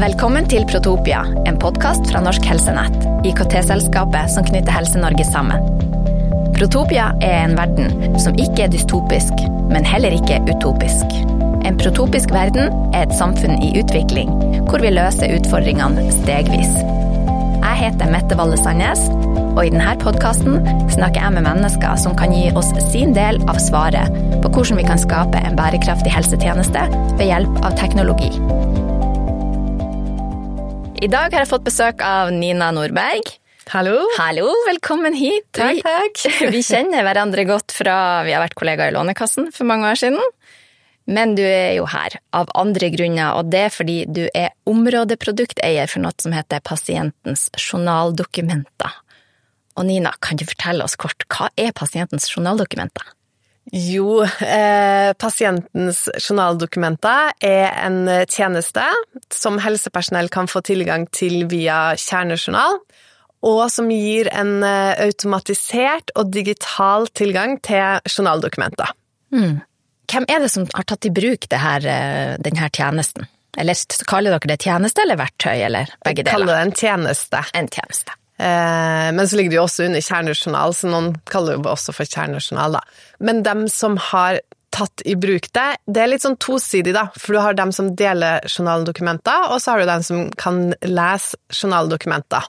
Velkommen til Protopia, en podkast fra Norsk Helsenett, IKT-selskapet som knytter Helse-Norge sammen. Protopia er en verden som ikke er dystopisk, men heller ikke utopisk. En protopisk verden er et samfunn i utvikling, hvor vi løser utfordringene stegvis. Jeg heter Mette Valle Sandnes, og i denne podkasten snakker jeg med mennesker som kan gi oss sin del av svaret på hvordan vi kan skape en bærekraftig helsetjeneste ved hjelp av teknologi. I dag har jeg fått besøk av Nina Nordberg. Hallo. Hallo, velkommen hit. Takk, takk. Vi, vi kjenner hverandre godt fra vi har vært kollegaer i Lånekassen for mange år siden. Men du er jo her av andre grunner, og det er fordi du er områdeprodukteier for noe som heter Pasientens journaldokumenter. Og Nina, kan du fortelle oss kort, hva er pasientens journaldokumenter? Jo, eh, pasientens journaldokumenter er en tjeneste som helsepersonell kan få tilgang til via kjernejournal, og som gir en eh, automatisert og digital tilgang til journaldokumenter. Mm. Hvem er det som har tatt i bruk her, eh, denne tjenesten? Eller kaller dere det tjeneste eller verktøy, eller begge deler? Kaller det en tjeneste. En tjeneste. Eh, men så ligger det jo også under kjernejournal, så noen kaller det også for kjernejournal, da. Men dem som har tatt i bruk det, det er litt sånn tosidig, da. For du har dem som deler journaldokumenter, og så har du dem som kan lese journaldokumenter.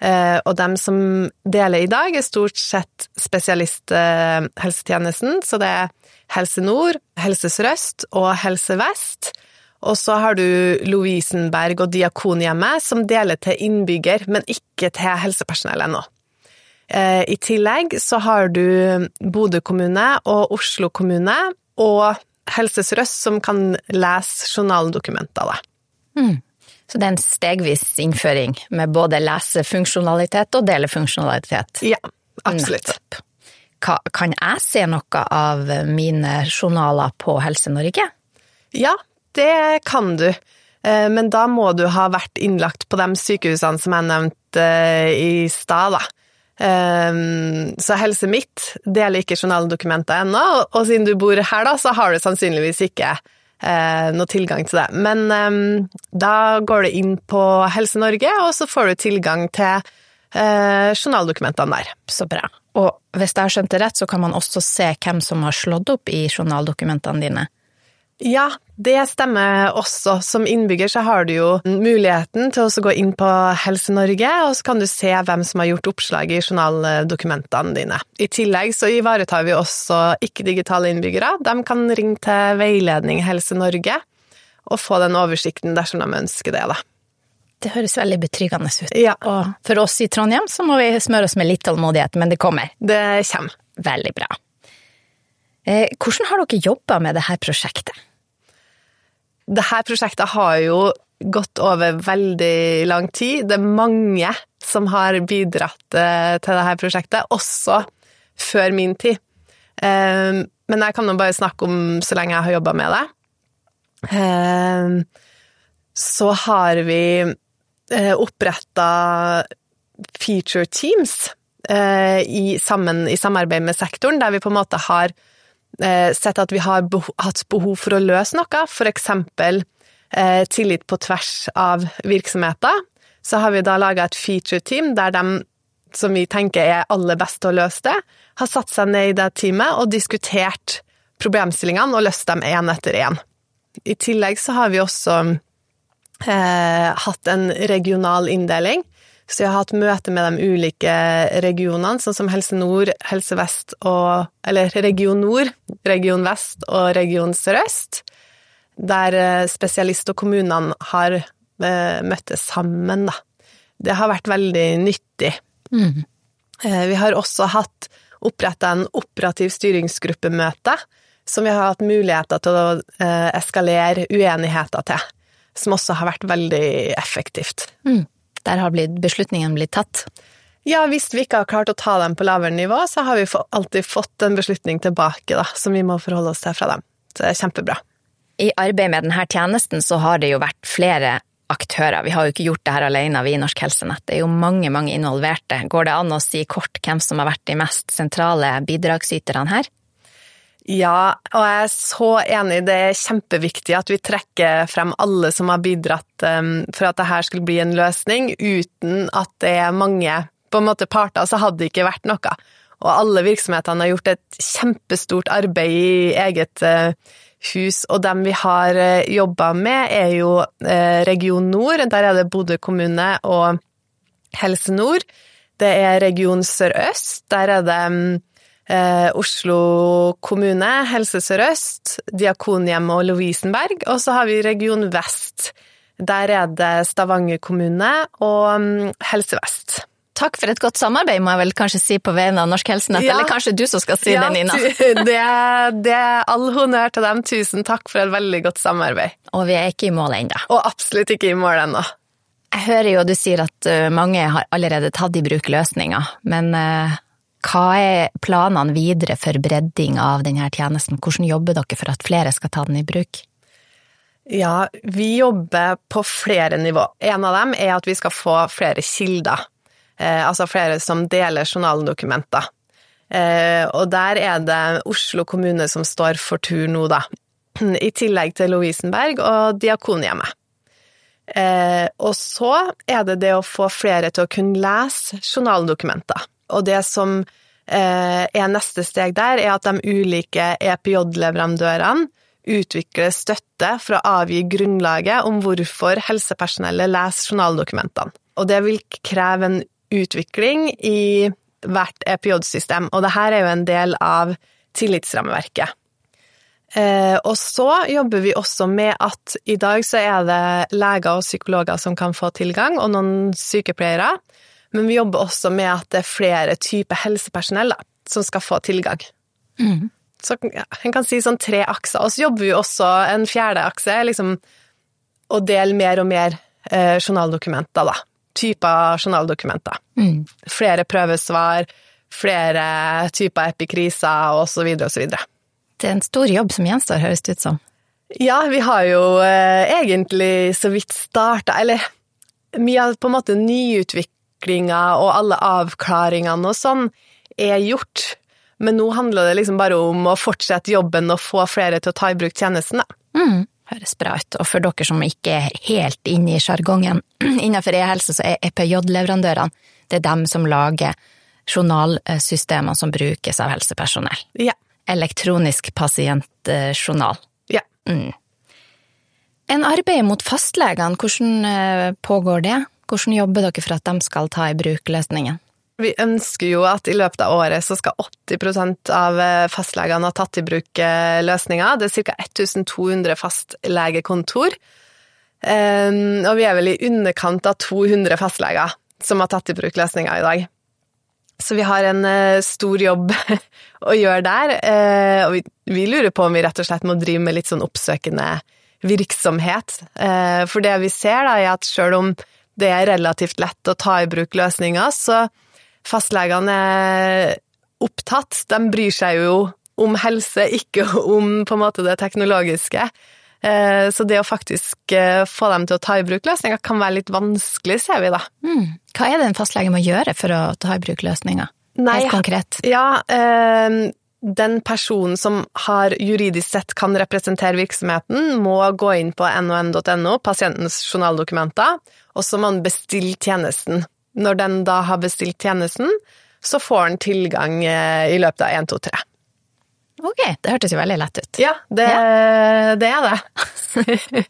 Eh, og dem som deler i dag, er stort sett spesialisthelsetjenesten, så det er Helse Nord, Helse Sør-Øst og Helse Vest. Og så har du Lovisenberg og Diakonhjemmet, som deler til innbygger, men ikke til helsepersonell ennå. Eh, I tillegg så har du Bodø kommune og Oslo kommune og Helse Sør-Øst som kan lese journaldokumenter, da. Mm. Så det er en stegvis innføring med både lesefunksjonalitet og delefunksjonalitet? Ja, absolutt. Nettopp. Kan jeg se noe av mine journaler på Helse Norge? Ja, det kan du. Eh, men da må du ha vært innlagt på de sykehusene som jeg nevnte eh, i stad, da. Eh, så Helse Midt deler ikke journaldokumenter ennå, og siden du bor her, da, så har du sannsynligvis ikke noe tilgang til det. Men da går du inn på Helse Norge, og så får du tilgang til journaldokumentene der. Så bra. Og hvis jeg har skjønt det rett, så kan man også se hvem som har slått opp i journaldokumentene dine? Ja, det stemmer også. Som innbygger så har du jo muligheten til å gå inn på Helse Norge, og så kan du se hvem som har gjort oppslag i journaldokumentene dine. I tillegg så ivaretar vi også ikke-digitale innbyggere. De kan ringe til Veiledning Helse Norge og få den oversikten dersom de ønsker det, da. Det høres veldig betryggende ut. Ja. Og for oss i Trondheim så må vi smøre oss med litt tålmodighet, men det kommer. Det kommer. Veldig bra. Eh, hvordan har dere jobba med dette prosjektet? Dette prosjektet har jo gått over veldig lang tid. Det er mange som har bidratt eh, til dette prosjektet, også før min tid. Eh, men jeg kan nå bare snakke om så lenge jeg har jobba med det. Så har vi oppretta feature teams i, sammen, i samarbeid med sektoren, der vi på en måte har sett at vi har behov, hatt behov for å løse noe, eksempel eh, tillit på tvers av virksomheter. Så har vi da laga et feature team der de som vi tenker er aller best til å løse det, har satt seg ned i det teamet og diskutert problemstillingene og løst dem én etter én. I tillegg så har vi også eh, hatt en regional inndeling. Så jeg har hatt møte med de ulike regionene, sånn som Helse Nord, Helse Vest og Eller Region Nord, Region Vest og Region Sør-Øst. Der spesialist og kommunene har møttes sammen, da. Det har vært veldig nyttig. Mm. Vi har også hatt oppretta en operativ styringsgruppemøte, som vi har hatt muligheter til å eskalere uenigheter til. Som også har vært veldig effektivt. Mm. Der har beslutningen blitt tatt? Ja, hvis vi ikke har klart å ta dem på lavere nivå, så har vi alltid fått en beslutning tilbake, da, som vi må forholde oss til fra dem. Så det er kjempebra. I arbeidet med denne tjenesten så har det jo vært flere aktører. Vi har jo ikke gjort det her alene, vi i Norsk Helsenett. Det er jo mange, mange involverte. Går det an å si kort hvem som har vært de mest sentrale bidragsyterne her? Ja, og jeg er så enig. Det er kjempeviktig at vi trekker frem alle som har bidratt um, for at dette skulle bli en løsning. Uten at det er mange på en måte parter, så hadde det ikke vært noe. Og alle virksomhetene har gjort et kjempestort arbeid i eget uh, hus, og dem vi har uh, jobba med, er jo uh, Region Nord. Der er det Bodø kommune og Helse Nord. Det er Region Sør-Øst. Der er det um, eh, Oslo kommune, Helse Sør-Øst, Diakonhjemmet og Lovisenberg. Og så har vi Region Vest. Der er det Stavanger kommune og um, Helse Vest. Takk for et godt samarbeid, må jeg vel kanskje si på vegne av Norsk Helsenett, ja. eller kanskje du som skal si ja, det, Nina? det, det er all honnør til dem. Tusen takk for et veldig godt samarbeid. Og vi er ikke i mål ennå. Og absolutt ikke i mål ennå. Jeg hører jo du sier at uh, mange har allerede tatt i bruk løsninger, men uh, hva er planene videre for bredding av denne tjenesten? Hvordan jobber dere for at flere skal ta den i bruk? Ja, vi jobber på flere nivå. En av dem er at vi skal få flere kilder. Eh, altså flere som deler journaldokumenter. Eh, og der er det Oslo kommune som står for tur nå, da. I tillegg til Lovisenberg og Diakonhjemmet. Eh, og så er det det å få flere til å kunne lese journaldokumenter. Og det som eh, er neste steg der, er at de ulike EPJ-leverandørene utvikler støtte for å avgi grunnlaget om hvorfor helsepersonellet leser journaldokumentene. Og det vil kreve en utvikling i hvert EPJ-system, og dette er jo en del av tillitsrammeverket. Eh, og så jobber vi også med at i dag så er det leger og psykologer som kan få tilgang, og noen sykepleiere. Men vi jobber også med at det er flere typer helsepersonell da, som skal få tilgang. Mm. Så ja, en kan si sånn tre akser. Og så jobber vi også en fjerde akse, liksom å dele mer og mer eh, journaldokumenter, da. Typer journaldokumenter. Mm. Flere prøvesvar, flere typer epikriser, og så videre og så videre. Det er en stor jobb som gjenstår, høres det ut som. Ja, vi har jo eh, egentlig så vidt starta, eller mye av på en måte nyutvikling utviklinga og alle avklaringene og sånn er gjort. Men nå handler det liksom bare om å fortsette jobben og få flere til å ta i bruk tjenesten. Mm, høres bra ut. Og for dere som ikke er helt inne i sjargongen innenfor e-helse, så er EPJ-leverandørene det er dem som lager journalsystemene som brukes av helsepersonell. Ja. Elektronisk pasientjournal. Ja. Mm. En arbeid mot fastlegene, hvordan eh, pågår det? Hvordan jobber dere for at de skal ta i bruk løsningen? Vi ønsker jo at i løpet av året så skal 80% av eh, fastlegene ha tatt i bruk eh, løsninga. Det er ca. 1200 fastlegekontor. Ehm, og vi er vel i underkant av 200 fastleger som har tatt i bruk løsninga i dag. Så vi har en eh, stor jobb å gjøre der. Og vi lurer på om vi rett og slett må drive med litt sånn oppsøkende virksomhet. For det vi ser, da, er at sjøl om det er relativt lett å ta i bruk løsninger, så fastlegene er opptatt. De bryr seg jo om helse, ikke om på en måte det teknologiske. Eh, så det å faktisk eh, få dem til å ta i bruk løsninger kan være litt vanskelig, ser vi da. Mm. Hva er det en fastlege må gjøre for å ta i bruk løsninger? Helt konkret. Ja, eh, den personen som har juridisk sett kan representere virksomheten, må gå inn på non.no, pasientens journaldokumenter, og så må han bestille tjenesten. Når den da har bestilt tjenesten, så får han tilgang eh, i løpet av 1, 2, 3. Ok, det hørtes jo veldig lett ut. Ja, det, ja. det er det.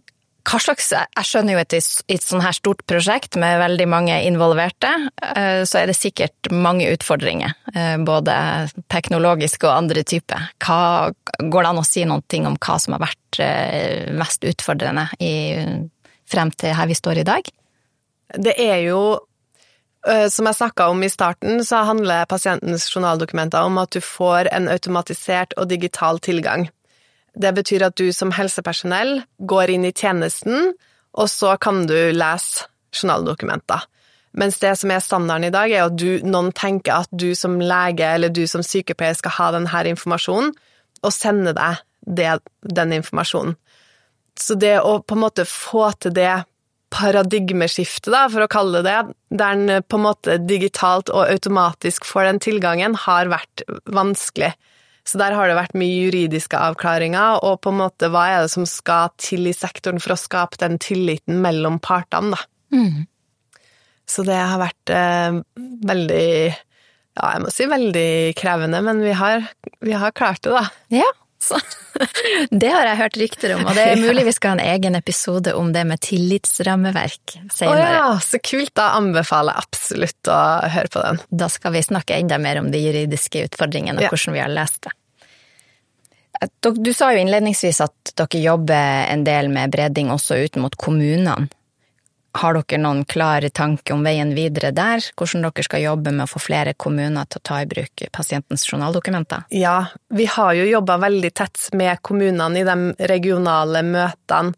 Hva slags Jeg skjønner jo at i et sånn her stort prosjekt med veldig mange involverte, eh, så er det sikkert mange utfordringer. Eh, både teknologiske og andre typer. Går det an å si noen ting om hva som har vært eh, mest utfordrende i, frem til her vi står i dag? Det er jo som jeg snakka om i starten, så handler pasientens journaldokumenter om at du får en automatisert og digital tilgang. Det betyr at du som helsepersonell går inn i tjenesten, og så kan du lese journaldokumenter. Mens det som er standarden i dag, er at du, noen tenker at du som lege eller du som sykepleier skal ha denne informasjonen, og sende deg det, den informasjonen. Så det å på en måte få til det paradigmeskiftet, da, for å kalle det det, der en på en måte digitalt og automatisk får den tilgangen, har vært vanskelig. Så der har det vært mye juridiske avklaringer, og på en måte hva er det som skal til i sektoren for å skape den tilliten mellom partene, da. Mm. Så det har vært eh, veldig Ja, jeg må si veldig krevende, men vi har, vi har klart det, da. Ja, så Det har jeg hørt rykter om, og det er mulig vi skal ha en egen episode om det med tillitsrammeverk Å senere. ja, så kult! Da anbefaler jeg absolutt å høre på den. Da skal vi snakke enda mer om de juridiske utfordringene og Ja. hvordan vi har lest det. Du sa jo innledningsvis at dere jobber en del med breding også ut mot kommunene. Har dere noen klar tanke om veien videre der? Hvordan dere skal jobbe med å få flere kommuner til å ta i bruk pasientens journaldokumenter? Ja, vi har jo jobba veldig tett med kommunene i de regionale møtene.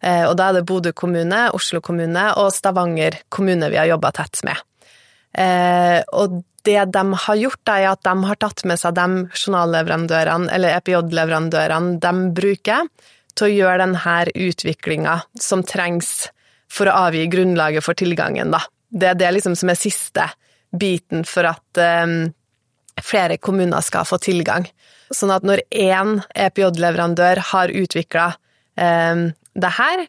Eh, Og da er det Bodø kommune, Oslo kommune og Stavanger kommune vi har jobba tett med. Eh, Og det de har gjort, er at de har tatt med seg de journalleverandørene, eller EPJ-leverandørene de bruker, til å gjøre denne utviklinga som trengs for å avgi grunnlaget for tilgangen, da. Det er det liksom som er siste biten for at um, flere kommuner skal få tilgang. Sånn at når én EPJ-leverandør har utvikla um, det her,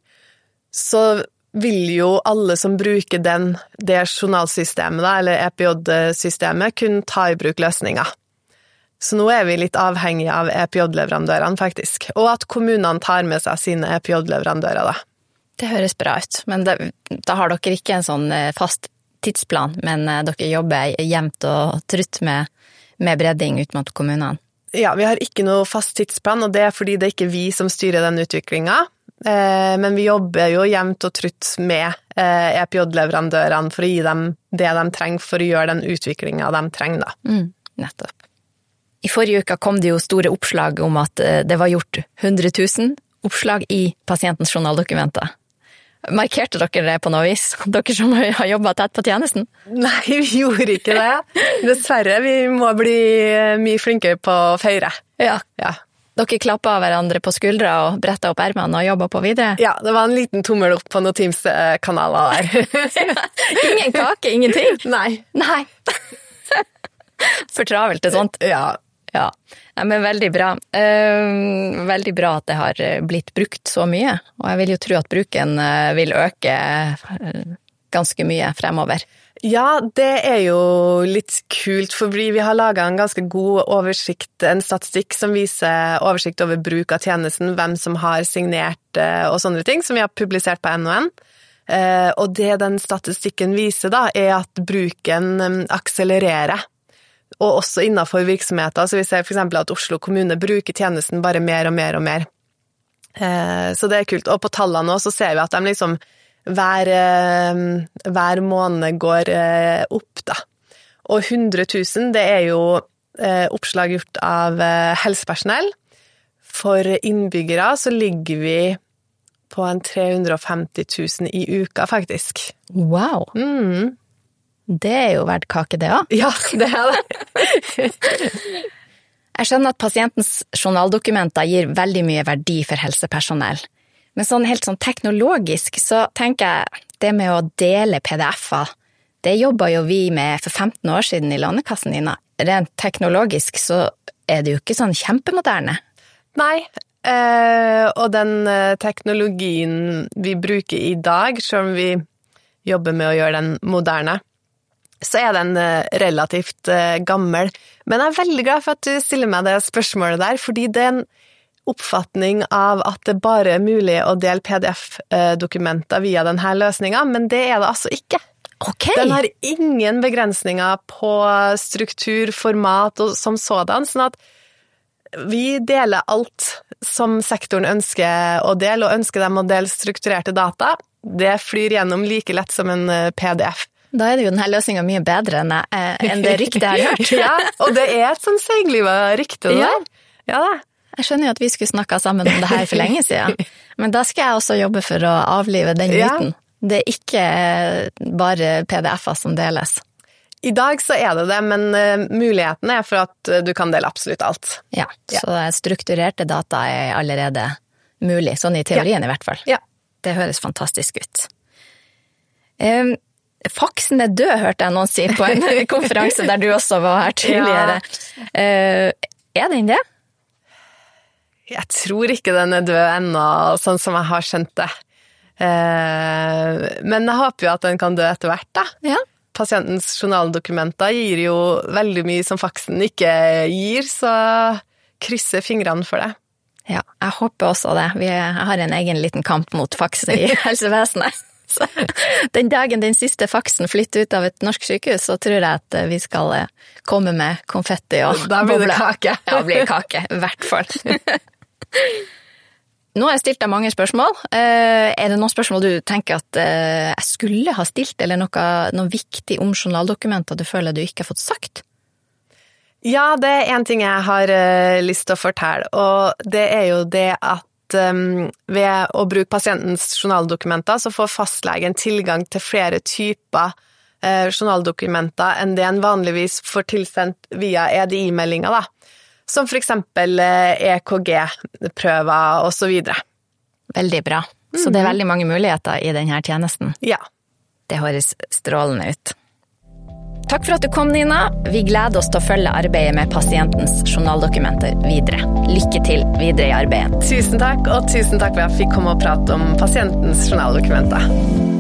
så vil jo alle som bruker den, det journalsystemet, da, eller EPJ-systemet, kunne ta i bruk løsninger. Så nå er vi litt avhengige av EPJ-leverandørene, faktisk. Og at kommunene tar med seg sine EPJ-leverandører, da. Det høres bra ut, men da, da har dere ikke en sånn eh, fast tidsplan, men eh, dere jobber jevnt og trutt med, med bredding ut mot kommunene. Ja, vi har ikke noe fast tidsplan, og det er fordi det er ikke vi som styrer den utviklinga. Eh, Men vi jobber jo jevnt og trutt med eh, EPJ-leverandørene for å gi dem det de trenger for å gjøre den utviklinga de trenger, da. Mm, nettopp. I forrige uke kom det jo store oppslag om at eh, det var gjort 100 000 oppslag i pasientens journaldokumenter. Markerte dere det på noe vis, dere som har jobba tett på tjenesten? Nei, vi gjorde ikke det. Dessverre. Vi må bli mye flinkere på å feire. Ja. Ja. Dere klappa hverandre på skuldra og bretta opp ermene og jobba på videre? ja, det var en liten tommel opp på noen Teams-kanaler der. Ingen kake, ingenting? Nei. Nei. For travelt til sånt. Ja. Ja, ja. men veldig bra. Eh, veldig bra at det har blitt brukt så mye, og jeg vil jo tro at bruken eh, vil øke eh, ganske mye fremover. Ja, det er jo litt kult, for vi har laga en ganske god oversikt, en statistikk som viser oversikt over bruk av tjenesten, hvem som har signert eh, og sånne ting, som vi har publisert på NON. Eh, Og det den statistikken viser, da, er at bruken eh, akselererer. Og også innenfor virksomheter, så vi ser f.eks. at Oslo kommune bruker tjenesten bare mer og mer og mer. Så det er kult. Og på tallene òg så ser vi at de liksom hver, eh, hver måned går eh, opp, da. Og 100 000, det er jo eh, oppslag gjort av helsepersonell. For innbyggere så ligger vi på en 350 000 i uka, faktisk. Wow! Mm. Det er jo verdt kake, det òg. Ja, det er det. Jeg skjønner at pasientens journaldokumenter gir veldig mye verdi for helsepersonell. Men sånn helt sånn teknologisk så tenker jeg det med å dele PDF-er, det jobba jo vi med for 15 år siden i Lånekassen, Nina. Rent teknologisk så er det jo ikke sånn kjempemoderne. Nei, Uh, og den eh, teknologien vi bruker i dag, selv om vi jobber med å gjøre den moderne, så er den eh, relativt gammel. Men jeg er veldig glad for at du stiller meg det spørsmålet der, fordi det er en oppfatning av at det bare er mulig å dele PDF-dokumenter via denne løsninga, men det er det altså ikke. Okay. Den har ingen begrensninger på struktur, format og som sådan, sånn at vi deler alt som sektoren ønsker å dele, og ønsker dem å dele strukturerte data. Det flyr gjennom like lett som en eh, PDF. Da er det jo denne løsninga mye bedre enn, eh, enn det ryktet jeg har hørt. ja, og det er et sånn seigliva rykte, det Ja. Ja da. Jeg skjønner jo at vi skulle snakka sammen om det her for lenge siden, men da skal jeg også jobbe for å avlive den Ja. Det er ikke eh, bare PDF-er som deles. I dag så er det det, men eh, muligheten er for at eh, du kan dele absolutt alt. Ja, Ja. så strukturerte data er allerede mulig, sånn i teorien i hvert fall. Ja. Det høres fantastisk ut. Um, faksen er død, hørte jeg noen si på en konferanse der du også var her tidligere. Eh, Er den det? Jeg tror ikke den er død ennå, sånn som jeg har skjønt det. Eh, men jeg håper jo at den kan dø etter hvert, da. Ja. Pasientens journaldokumenter gir jo veldig mye som faksen ikke gir, så krysser fingrene for det. Ja, jeg håper også det. Vi har en egen liten kamp mot faksen i helsevesenet. Så den dagen den siste faksen flytter ut av et norsk sykehus, så tror jeg at vi skal eh, komme med konfetti og Da blir det kake. Ja, blir kake. I hvert fall. Nå har jeg stilt deg mange spørsmål. Eh, Er det noen spørsmål du tenker at eh, jeg skulle ha stilt, eller noe, noe viktig om journaldokumenter du føler du ikke har fått sagt? Ja, det er én ting jeg har eh, lyst til å fortelle, og det er jo det at um, ved å bruke pasientens journaldokumenter, så får fastlegen tilgang til flere typer journaldokumenter enn det en vanligvis får tilsendt via EDI-meldinger, da. Som eh, EKG-prøver og så videre. Veldig bra. Så det er veldig mange muligheter i denne tjenesten. Ja. Det høres strålende ut. Takk for at du kom, Nina. Vi gleder oss til å følge arbeidet med pasientens journaldokumenter videre. Lykke til videre i arbeidet. Tusen takk, og tusen takk for at jeg fikk komme og prate om pasientens journaldokumenter.